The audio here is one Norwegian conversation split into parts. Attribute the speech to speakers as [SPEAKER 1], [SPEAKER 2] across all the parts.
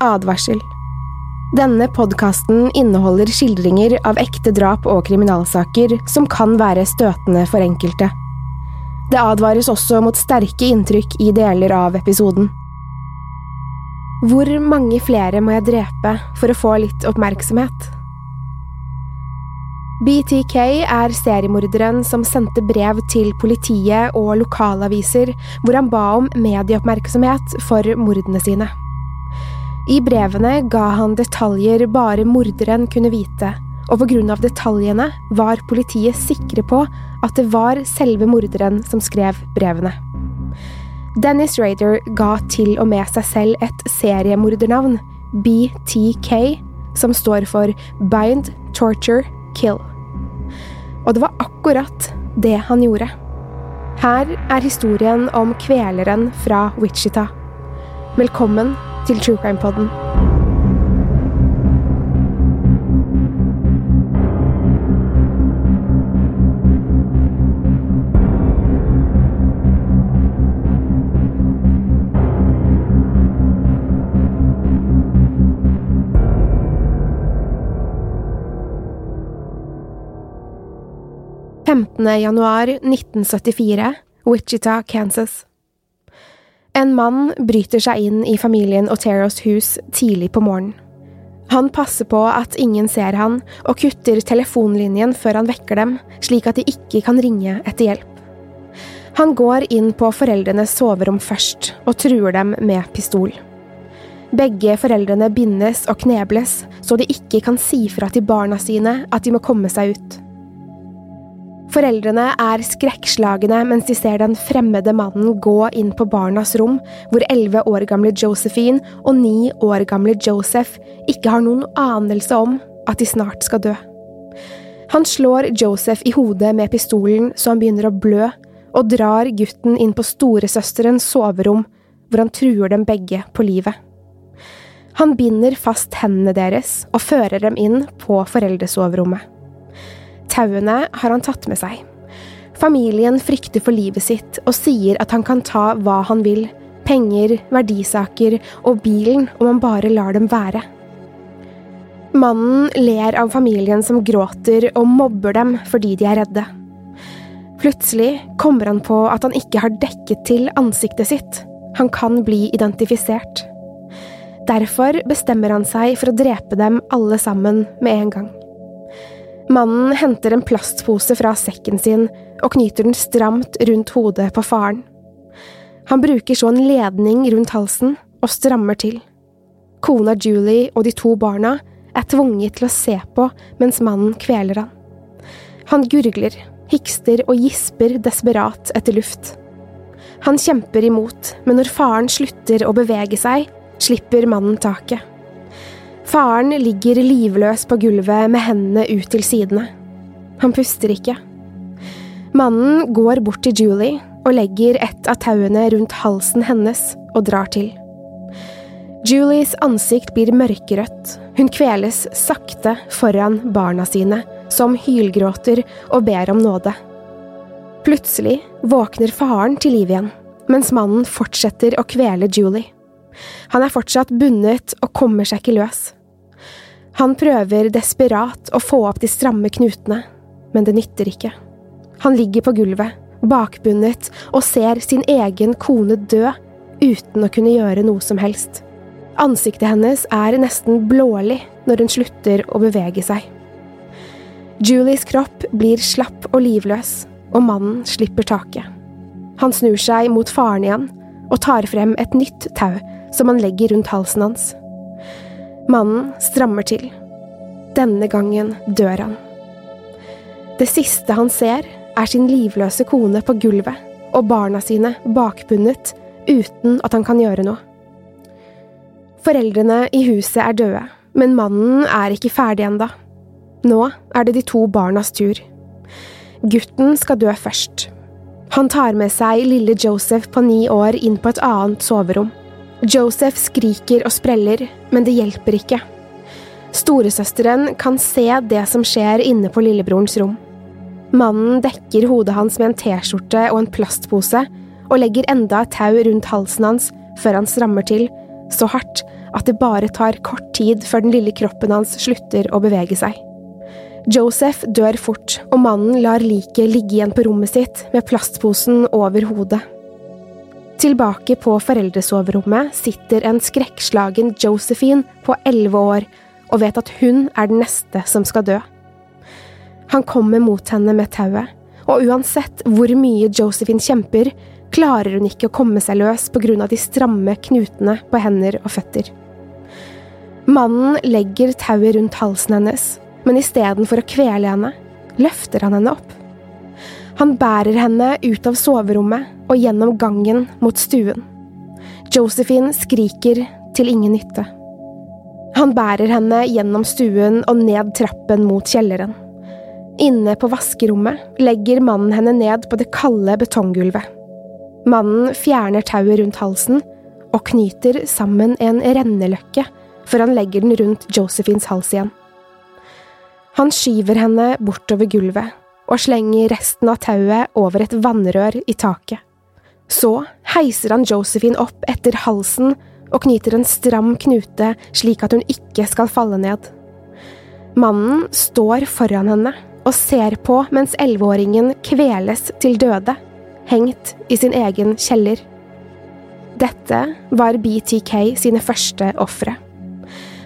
[SPEAKER 1] Advarsel. Denne podkasten inneholder skildringer av ekte drap og kriminalsaker som kan være støtende for enkelte. Det advares også mot sterke inntrykk i deler av episoden. Hvor mange flere må jeg drepe for å få litt oppmerksomhet? BTK er seriemorderen som sendte brev til politiet og lokalaviser hvor han ba om medieoppmerksomhet for mordene sine. I brevene ga han detaljer bare morderen kunne vite, og på grunn av detaljene var politiet sikre på at det var selve morderen som skrev brevene. Dennis Rader ga til og med seg selv et seriemordernavn, BTK, som står for Bind, Torture, Kill. Og det var akkurat det han gjorde. Her er historien om kveleren fra Wichita. Velkommen til True Crime Podden. 15. januar 1974, Wichita, Kansas. En mann bryter seg inn i familien Oteros hus tidlig på morgenen. Han passer på at ingen ser han, og kutter telefonlinjen før han vekker dem, slik at de ikke kan ringe etter hjelp. Han går inn på foreldrenes soverom først, og truer dem med pistol. Begge foreldrene bindes og knebles, så de ikke kan si fra til barna sine at de må komme seg ut. Foreldrene er skrekkslagne mens de ser den fremmede mannen gå inn på barnas rom, hvor elleve år gamle Josephine og ni år gamle Joseph ikke har noen anelse om at de snart skal dø. Han slår Joseph i hodet med pistolen så han begynner å blø, og drar gutten inn på storesøsterens soverom, hvor han truer dem begge på livet. Han binder fast hendene deres og fører dem inn på foreldresoverommet. Tauene har han tatt med seg. Familien frykter for livet sitt og sier at han kan ta hva han vil, penger, verdisaker og bilen om han bare lar dem være. Mannen ler av familien som gråter og mobber dem fordi de er redde. Plutselig kommer han på at han ikke har dekket til ansiktet sitt. Han kan bli identifisert. Derfor bestemmer han seg for å drepe dem alle sammen med en gang. Mannen henter en plastpose fra sekken sin og knyter den stramt rundt hodet på faren. Han bruker så en ledning rundt halsen og strammer til. Kona Julie og de to barna er tvunget til å se på mens mannen kveler han. Han gurgler, hikster og gisper desperat etter luft. Han kjemper imot, men når faren slutter å bevege seg, slipper mannen taket. Faren ligger livløs på gulvet med hendene ut til sidene. Han puster ikke. Mannen går bort til Julie og legger et av tauene rundt halsen hennes og drar til. Julies ansikt blir mørkerødt, hun kveles sakte foran barna sine, som hylgråter og ber om nåde. Plutselig våkner faren til liv igjen, mens mannen fortsetter å kvele Julie. Han er fortsatt bundet og kommer seg ikke løs. Han prøver desperat å få opp de stramme knutene, men det nytter ikke. Han ligger på gulvet, bakbundet, og ser sin egen kone dø uten å kunne gjøre noe som helst. Ansiktet hennes er nesten blålig når hun slutter å bevege seg. Julies kropp blir slapp og livløs, og mannen slipper taket. Han snur seg mot faren igjen og tar frem et nytt tau som han legger rundt halsen hans. Mannen strammer til. Denne gangen dør han. Det siste han ser, er sin livløse kone på gulvet og barna sine bakbundet uten at han kan gjøre noe. Foreldrene i huset er døde, men mannen er ikke ferdig enda. Nå er det de to barnas tur. Gutten skal dø først. Han tar med seg lille Joseph på ni år inn på et annet soverom. Joseph skriker og spreller, men det hjelper ikke. Storesøsteren kan se det som skjer inne på lillebrorens rom. Mannen dekker hodet hans med en T-skjorte og en plastpose, og legger enda et tau rundt halsen hans før han strammer til, så hardt at det bare tar kort tid før den lille kroppen hans slutter å bevege seg. Joseph dør fort, og mannen lar liket ligge igjen på rommet sitt med plastposen over hodet. Tilbake på foreldresoverommet sitter en skrekkslagen Josephine på elleve år og vet at hun er den neste som skal dø. Han kommer mot henne med tauet, og uansett hvor mye Josephine kjemper, klarer hun ikke å komme seg løs på grunn av de stramme knutene på hender og føtter. Mannen legger tauet rundt halsen hennes, men istedenfor å kvele henne, løfter han henne opp. Han bærer henne ut av soverommet og gjennom gangen mot stuen. Josephine skriker til ingen nytte. Han bærer henne gjennom stuen og ned trappen mot kjelleren. Inne på vaskerommet legger mannen henne ned på det kalde betonggulvet. Mannen fjerner tauet rundt halsen og knyter sammen en renneløkke før han legger den rundt Josephines hals igjen. Han skyver henne bortover gulvet og slenger resten av tauet over et vannrør i taket. Så heiser han Josephine opp etter halsen og knyter en stram knute slik at hun ikke skal falle ned. Mannen står foran henne og ser på mens elleveåringen kveles til døde hengt i sin egen kjeller. Dette var BTK sine første ofre.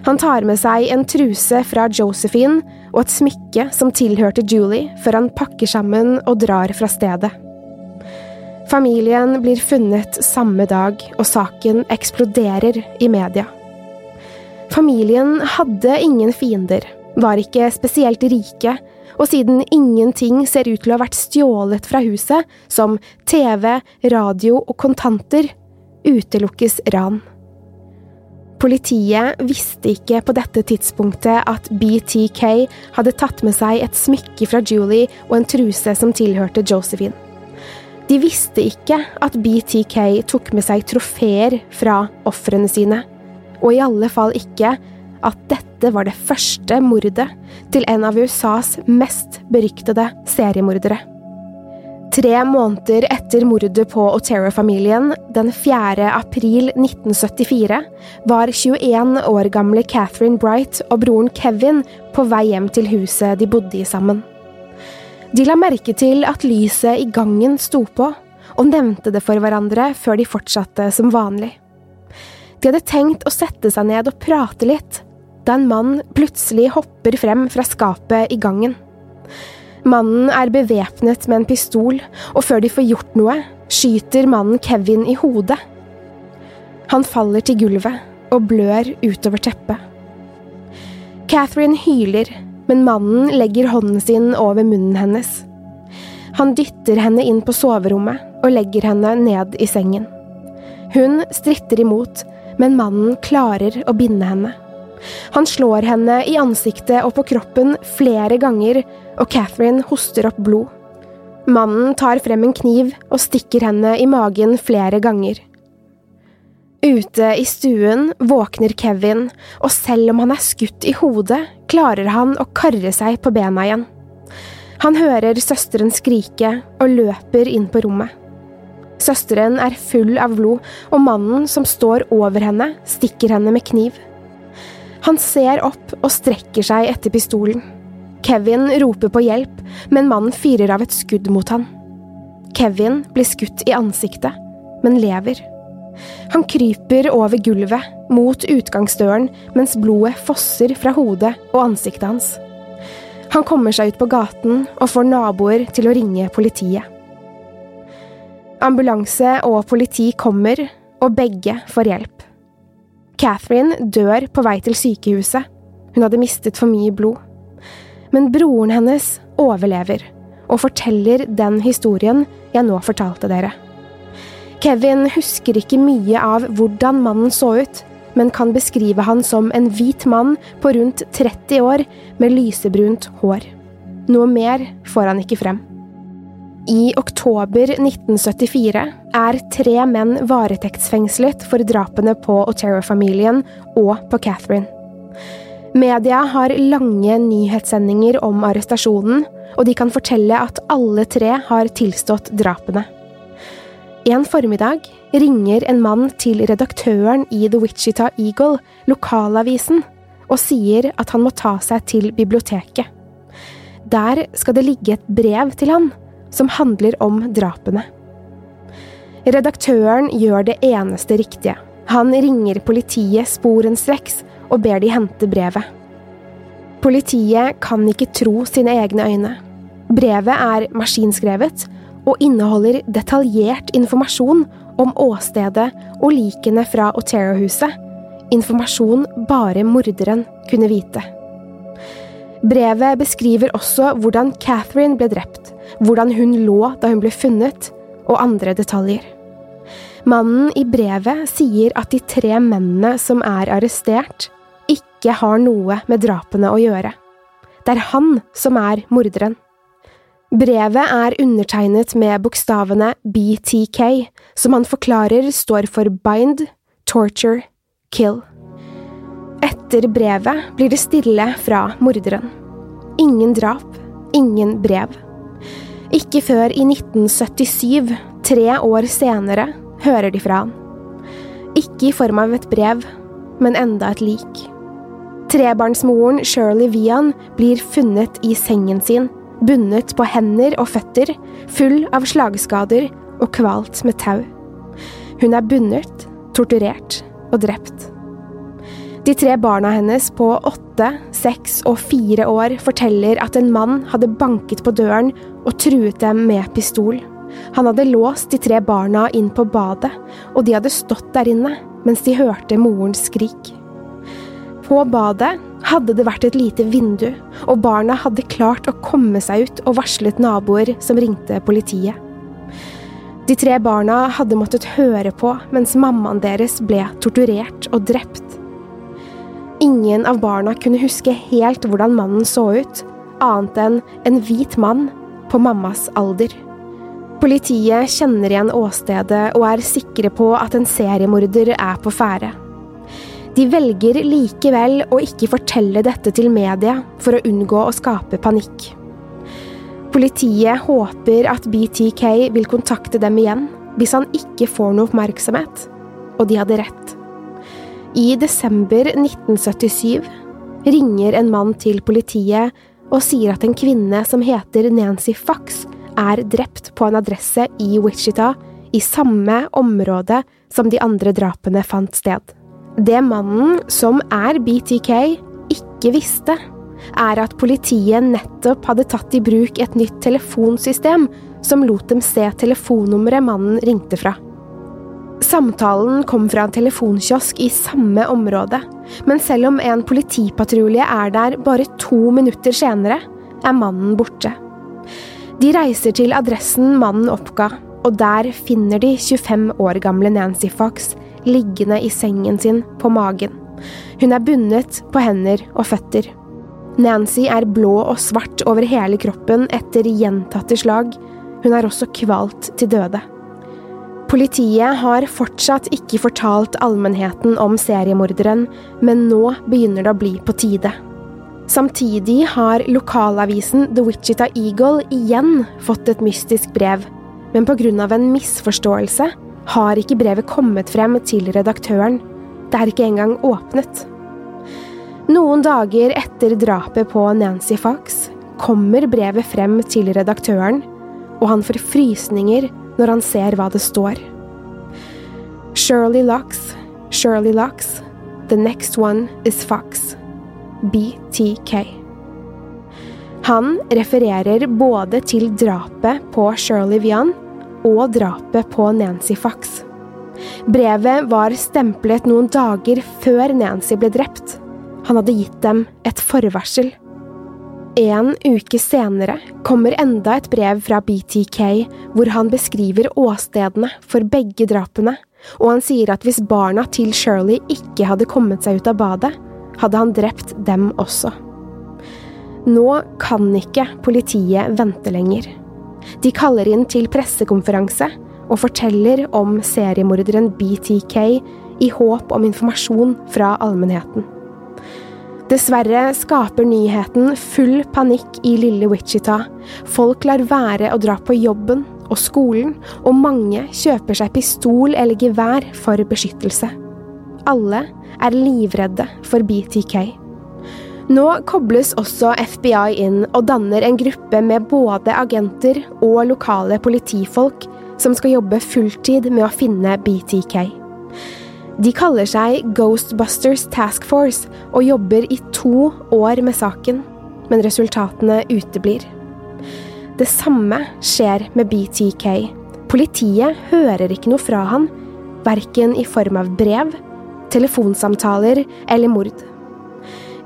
[SPEAKER 1] Han tar med seg en truse fra Josephine og et smykke som tilhørte Julie, før han pakker sammen og drar fra stedet. Familien blir funnet samme dag, og saken eksploderer i media. Familien hadde ingen fiender, var ikke spesielt rike, og siden ingenting ser ut til å ha vært stjålet fra huset, som TV, radio og kontanter, utelukkes ran. Politiet visste ikke på dette tidspunktet at BTK hadde tatt med seg et smykke fra Julie og en truse som tilhørte Josephine. De visste ikke at BTK tok med seg trofeer fra ofrene sine, og i alle fall ikke at dette var det første mordet til en av USAs mest beryktede seriemordere. Tre måneder etter mordet på Otero-familien, den 4. april 1974, var 21 år gamle Catherine Bright og broren Kevin på vei hjem til huset de bodde i sammen. De la merke til at lyset i gangen sto på, og nevnte det for hverandre før de fortsatte som vanlig. De hadde tenkt å sette seg ned og prate litt, da en mann plutselig hopper frem fra skapet i gangen. Mannen er bevæpnet med en pistol, og før de får gjort noe, skyter mannen Kevin i hodet. Han faller til gulvet og blør utover teppet. Catherine hyler, men mannen legger hånden sin over munnen hennes. Han dytter henne inn på soverommet og legger henne ned i sengen. Hun stritter imot, men mannen klarer å binde henne. Han slår henne i ansiktet og på kroppen flere ganger, og Catherine hoster opp blod. Mannen tar frem en kniv og stikker henne i magen flere ganger. Ute i stuen våkner Kevin, og selv om han er skutt i hodet, klarer han å karre seg på bena igjen. Han hører søsteren skrike og løper inn på rommet. Søsteren er full av blod, og mannen som står over henne, stikker henne med kniv. Han ser opp og strekker seg etter pistolen. Kevin roper på hjelp, men mannen fyrer av et skudd mot han. Kevin blir skutt i ansiktet, men lever. Han kryper over gulvet, mot utgangsdøren, mens blodet fosser fra hodet og ansiktet hans. Han kommer seg ut på gaten og får naboer til å ringe politiet. Ambulanse og politi kommer, og begge får hjelp. Catherine dør på vei til sykehuset. Hun hadde mistet for mye blod. Men broren hennes overlever, og forteller den historien jeg nå fortalte dere. Kevin husker ikke mye av hvordan mannen så ut, men kan beskrive han som en hvit mann på rundt 30 år med lysebrunt hår. Noe mer får han ikke frem. I oktober 1974 er tre menn varetektsfengslet for drapene på Otero-familien og på Catherine. Media har lange nyhetssendinger om arrestasjonen, og de kan fortelle at alle tre har tilstått drapene. En formiddag ringer en mann til redaktøren i The Wichita Eagle, lokalavisen, og sier at han må ta seg til biblioteket. Der skal det ligge et brev til han, som handler om drapene. Redaktøren gjør det eneste riktige. Han ringer politiet sporenstreks og ber de hente brevet. Politiet kan ikke tro sine egne øyne. Brevet er maskinskrevet og inneholder detaljert informasjon om åstedet og likene fra Otero-huset, informasjon bare morderen kunne vite. Brevet beskriver også hvordan Catherine ble drept, hvordan hun lå da hun ble funnet, og andre detaljer. Mannen i brevet sier at de tre mennene som er arrestert, ikke har noe med drapene å gjøre. Det er han som er morderen. Brevet er undertegnet med bokstavene BTK, som han forklarer står for Bind, Torture, Kill. Etter brevet blir det stille fra morderen. Ingen drap, ingen brev. Ikke før i 1977, tre år senere, hører de fra han. Ikke i form av et brev, men enda et lik. Trebarnsmoren Shirley Vian blir funnet i sengen sin, bundet på hender og føtter, full av slagskader og kvalt med tau. Hun er bundet, torturert og drept. De tre barna hennes på åtte, seks og fire år forteller at en mann hadde banket på døren og truet dem med pistol. Han hadde låst de tre barna inn på badet, og de hadde stått der inne mens de hørte morens skrik. På badet hadde det vært et lite vindu, og barna hadde klart å komme seg ut og varslet naboer som ringte politiet. De tre barna hadde måttet høre på mens mammaen deres ble torturert og drept. Ingen av barna kunne huske helt hvordan mannen så ut, annet enn en hvit mann på mammas alder. Politiet kjenner igjen åstedet og er sikre på at en seriemorder er på ferde. De velger likevel å ikke fortelle dette til media for å unngå å skape panikk. Politiet håper at BTK vil kontakte dem igjen hvis han ikke får noe oppmerksomhet, og de hadde rett. I desember 1977 ringer en mann til politiet og sier at en kvinne som heter Nancy Fox, er drept på en adresse i Wichita, i samme område som de andre drapene fant sted. Det mannen, som er BTK, ikke visste, er at politiet nettopp hadde tatt i bruk et nytt telefonsystem som lot dem se telefonnummeret mannen ringte fra. Samtalen kom fra en telefonkiosk i samme område, men selv om en politipatrulje er der bare to minutter senere, er mannen borte. De reiser til adressen mannen oppga, og der finner de 25 år gamle Nancy Fox liggende i sengen sin på magen. Hun er bundet på hender og føtter. Nancy er blå og svart over hele kroppen etter gjentatte slag. Hun er også kvalt til døde. Politiet har fortsatt ikke fortalt allmennheten om seriemorderen, men nå begynner det å bli på tide. Samtidig har lokalavisen The Wichita Eagle igjen fått et mystisk brev, men av en misforståelse har ikke brevet kommet frem til redaktøren. Det er ikke engang åpnet. Noen dager etter drapet på Nancy Fox kommer brevet frem til redaktøren, og han får frysninger når han ser hva det står. Shirley Locks, Shirley Locks, the next one is Fox. BTK. Han refererer både til drapet på Shirley Vian og drapet på Nancy Fox. Brevet var stemplet noen dager før Nancy ble drept. Han hadde gitt dem et forvarsel. En uke senere kommer enda et brev fra BTK hvor han beskriver åstedene for begge drapene, og han sier at hvis barna til Shirley ikke hadde kommet seg ut av badet, hadde han drept dem også. Nå kan ikke politiet vente lenger. De kaller inn til pressekonferanse og forteller om seriemorderen BTK i håp om informasjon fra allmennheten. Dessverre skaper nyheten full panikk i lille Wichita. Folk lar være å dra på jobben, og skolen, og mange kjøper seg pistol eller gevær for beskyttelse. Alle er livredde for BTK. Nå kobles også FBI inn og danner en gruppe med både agenter og lokale politifolk som skal jobbe fulltid med å finne BTK. De kaller seg Ghostbusters Task Force og jobber i to år med saken, men resultatene uteblir. Det samme skjer med BTK. Politiet hører ikke noe fra han, verken i form av brev, telefonsamtaler eller mord.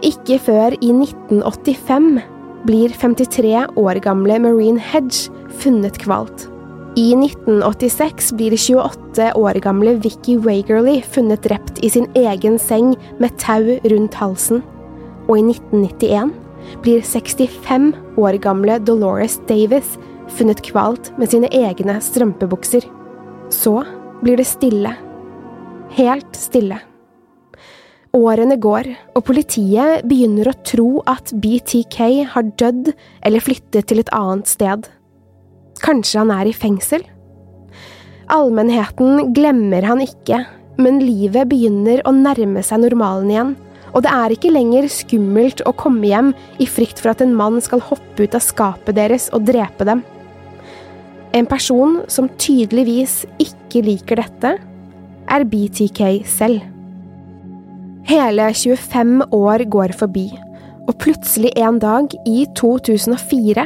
[SPEAKER 1] Ikke før i 1985 blir 53 år gamle Marine Hedge funnet kvalt. I 1986 blir 28 år gamle Vicky Wagerly funnet drept i sin egen seng med tau rundt halsen. Og i 1991 blir 65 år gamle Dolores Davis funnet kvalt med sine egne strømpebukser. Så blir det stille. Helt stille. Årene går, og politiet begynner å tro at BTK har dødd eller flyttet til et annet sted. Kanskje han er i fengsel? Allmennheten glemmer han ikke, men livet begynner å nærme seg normalen igjen, og det er ikke lenger skummelt å komme hjem i frykt for at en mann skal hoppe ut av skapet deres og drepe dem. En person som tydeligvis ikke liker dette, er BTK selv. Hele 25 år går forbi, og plutselig en dag i 2004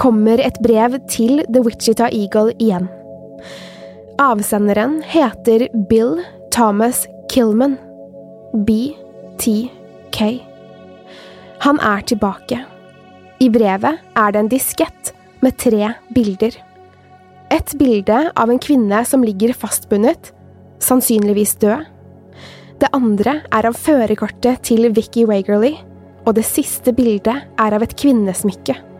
[SPEAKER 1] kommer et brev til The Wichita Eagle igjen. Avsenderen heter Bill Thomas Killman. BTK. Han er tilbake. I brevet er det en diskett med tre bilder. Et bilde av en kvinne som ligger fastbundet, sannsynligvis død. Det andre er av førerkortet til Vicky Wagerly, og det siste bildet er av et kvinnesmykke.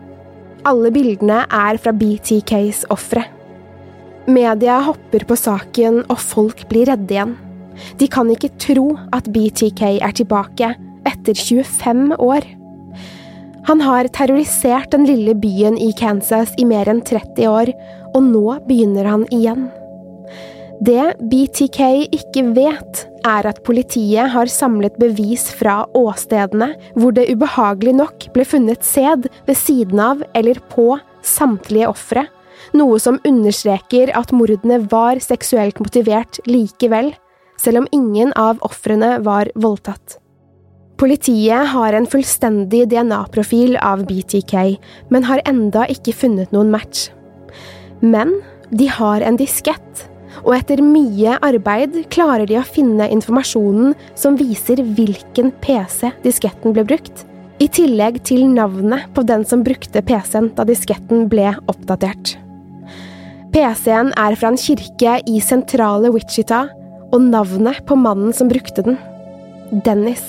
[SPEAKER 1] Alle bildene er fra BTKs ofre. Media hopper på saken, og folk blir redde igjen. De kan ikke tro at BTK er tilbake etter 25 år. Han har terrorisert den lille byen i Kansas i mer enn 30 år, og nå begynner han igjen. Det BTK ikke vet, er at politiet har samlet bevis fra åstedene hvor det ubehagelig nok ble funnet sæd ved siden av eller på samtlige ofre, noe som understreker at mordene var seksuelt motivert likevel, selv om ingen av ofrene var voldtatt. Politiet har en fullstendig DNA-profil av BTK, men har enda ikke funnet noen match. Men de har en diskett, og etter mye arbeid klarer de å finne informasjonen som viser hvilken PC disketten ble brukt, i tillegg til navnet på den som brukte PC-en da disketten ble oppdatert. PC-en er fra en kirke i sentrale Wichita, og navnet på mannen som brukte den. Dennis.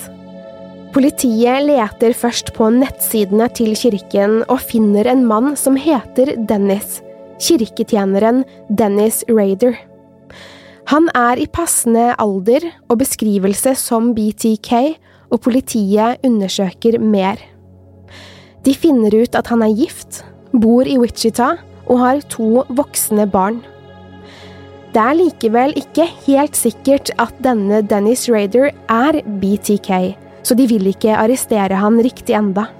[SPEAKER 1] Politiet leter først på nettsidene til kirken og finner en mann som heter Dennis, kirketjeneren Dennis Raider. Han er i passende alder og beskrivelse som BTK, og politiet undersøker mer. De finner ut at han er gift, bor i Wichita og har to voksne barn. Det er likevel ikke helt sikkert at denne Dennis Raider er BTK, så de vil ikke arrestere han riktig enda.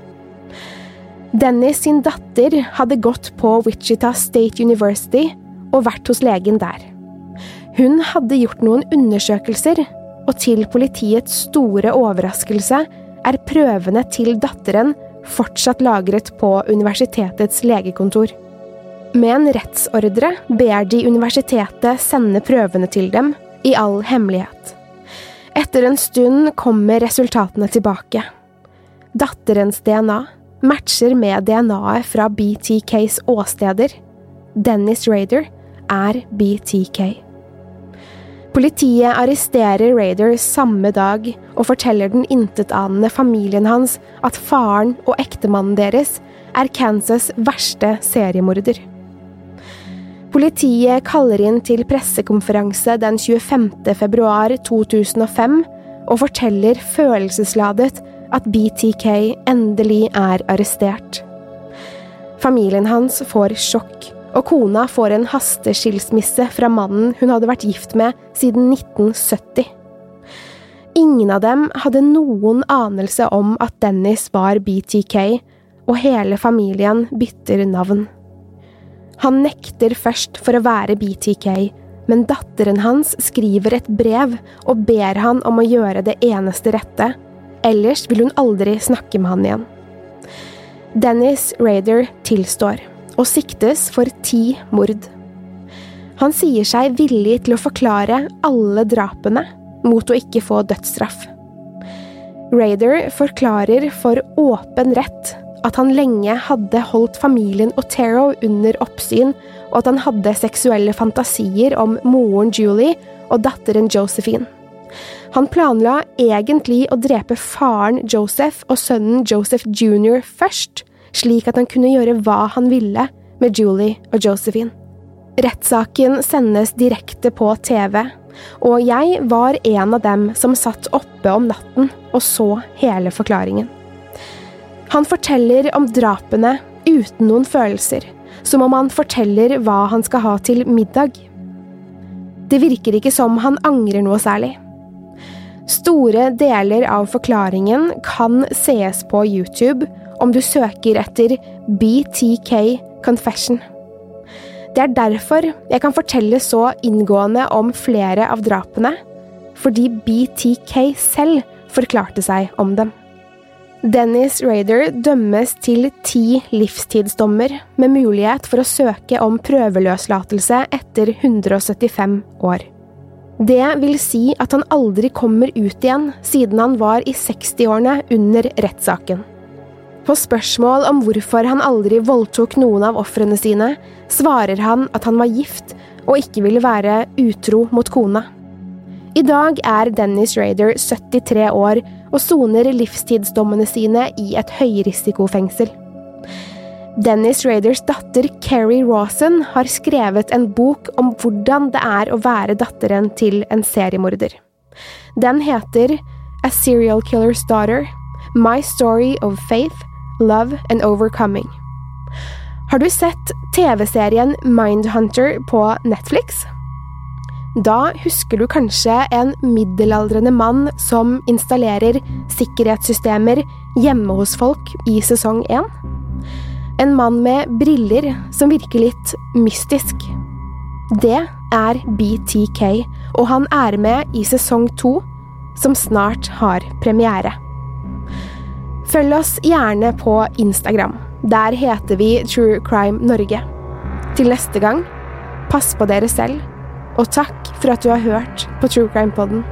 [SPEAKER 1] Dennis sin datter hadde gått på Wichita State University og vært hos legen der. Hun hadde gjort noen undersøkelser, og til politiets store overraskelse er prøvene til datteren fortsatt lagret på universitetets legekontor. Med en rettsordre ber de universitetet sende prøvene til dem, i all hemmelighet. Etter en stund kommer resultatene tilbake. Datterens DNA matcher med DNA-et fra BTKs åsteder. Dennis Raider er BTK. Politiet arresterer Raider samme dag og forteller den intetanende familien hans at faren og ektemannen deres er Kansas verste seriemorder. Politiet kaller inn til pressekonferanse den 25. februar 2005 og forteller følelsesladet at BTK endelig er arrestert. Familien hans får sjokk og kona får en hasteskilsmisse fra mannen hun hadde vært gift med siden 1970. Ingen av dem hadde noen anelse om at Dennis var BTK, og hele familien bytter navn. Han nekter først for å være BTK, men datteren hans skriver et brev og ber han om å gjøre det eneste rette, ellers vil hun aldri snakke med han igjen. Dennis Raider tilstår, og siktes for ti mord. Han sier seg villig til å forklare alle drapene, mot å ikke få dødsstraff. Raider forklarer for åpen rett at han lenge hadde holdt familien Otero under oppsyn, og at han hadde seksuelle fantasier om moren Julie og datteren Josephine. Han planla egentlig å drepe faren Joseph og sønnen Joseph jr. først, slik at han kunne gjøre hva han ville med Julie og Josephine. Rettssaken sendes direkte på TV, og jeg var en av dem som satt oppe om natten og så hele forklaringen. Han forteller om drapene uten noen følelser, som om han forteller hva han skal ha til middag. Det virker ikke som han angrer noe særlig. Store deler av forklaringen kan sees på YouTube om du søker etter BTK Confession. Det er derfor jeg kan fortelle så inngående om flere av drapene, fordi BTK selv forklarte seg om dem. Dennis Raider dømmes til ti livstidsdommer, med mulighet for å søke om prøveløslatelse etter 175 år. Det vil si at han aldri kommer ut igjen, siden han var i 60-årene under rettssaken. På spørsmål om hvorfor han aldri voldtok noen av ofrene sine, svarer han at han var gift og ikke ville være utro mot kona. I dag er Dennis Raider 73 år og soner livstidsdommene sine i et høyrisikofengsel. Dennis Raiders datter Keri Rawson har skrevet en bok om hvordan det er å være datteren til en seriemorder. Den heter A Serial Killer's Daughter – My Story of Faith, Love and Overcoming. Har du sett TV-serien Mindhunter på Netflix? Da husker du kanskje en middelaldrende mann som installerer sikkerhetssystemer hjemme hos folk i sesong én? En mann med briller som virker litt mystisk. Det er BTK, og han er med i sesong to, som snart har premiere. Følg oss gjerne på Instagram. Der heter vi True Crime Norge. Til neste gang, pass på dere selv og takk for at du har hørt på True Crime Podden.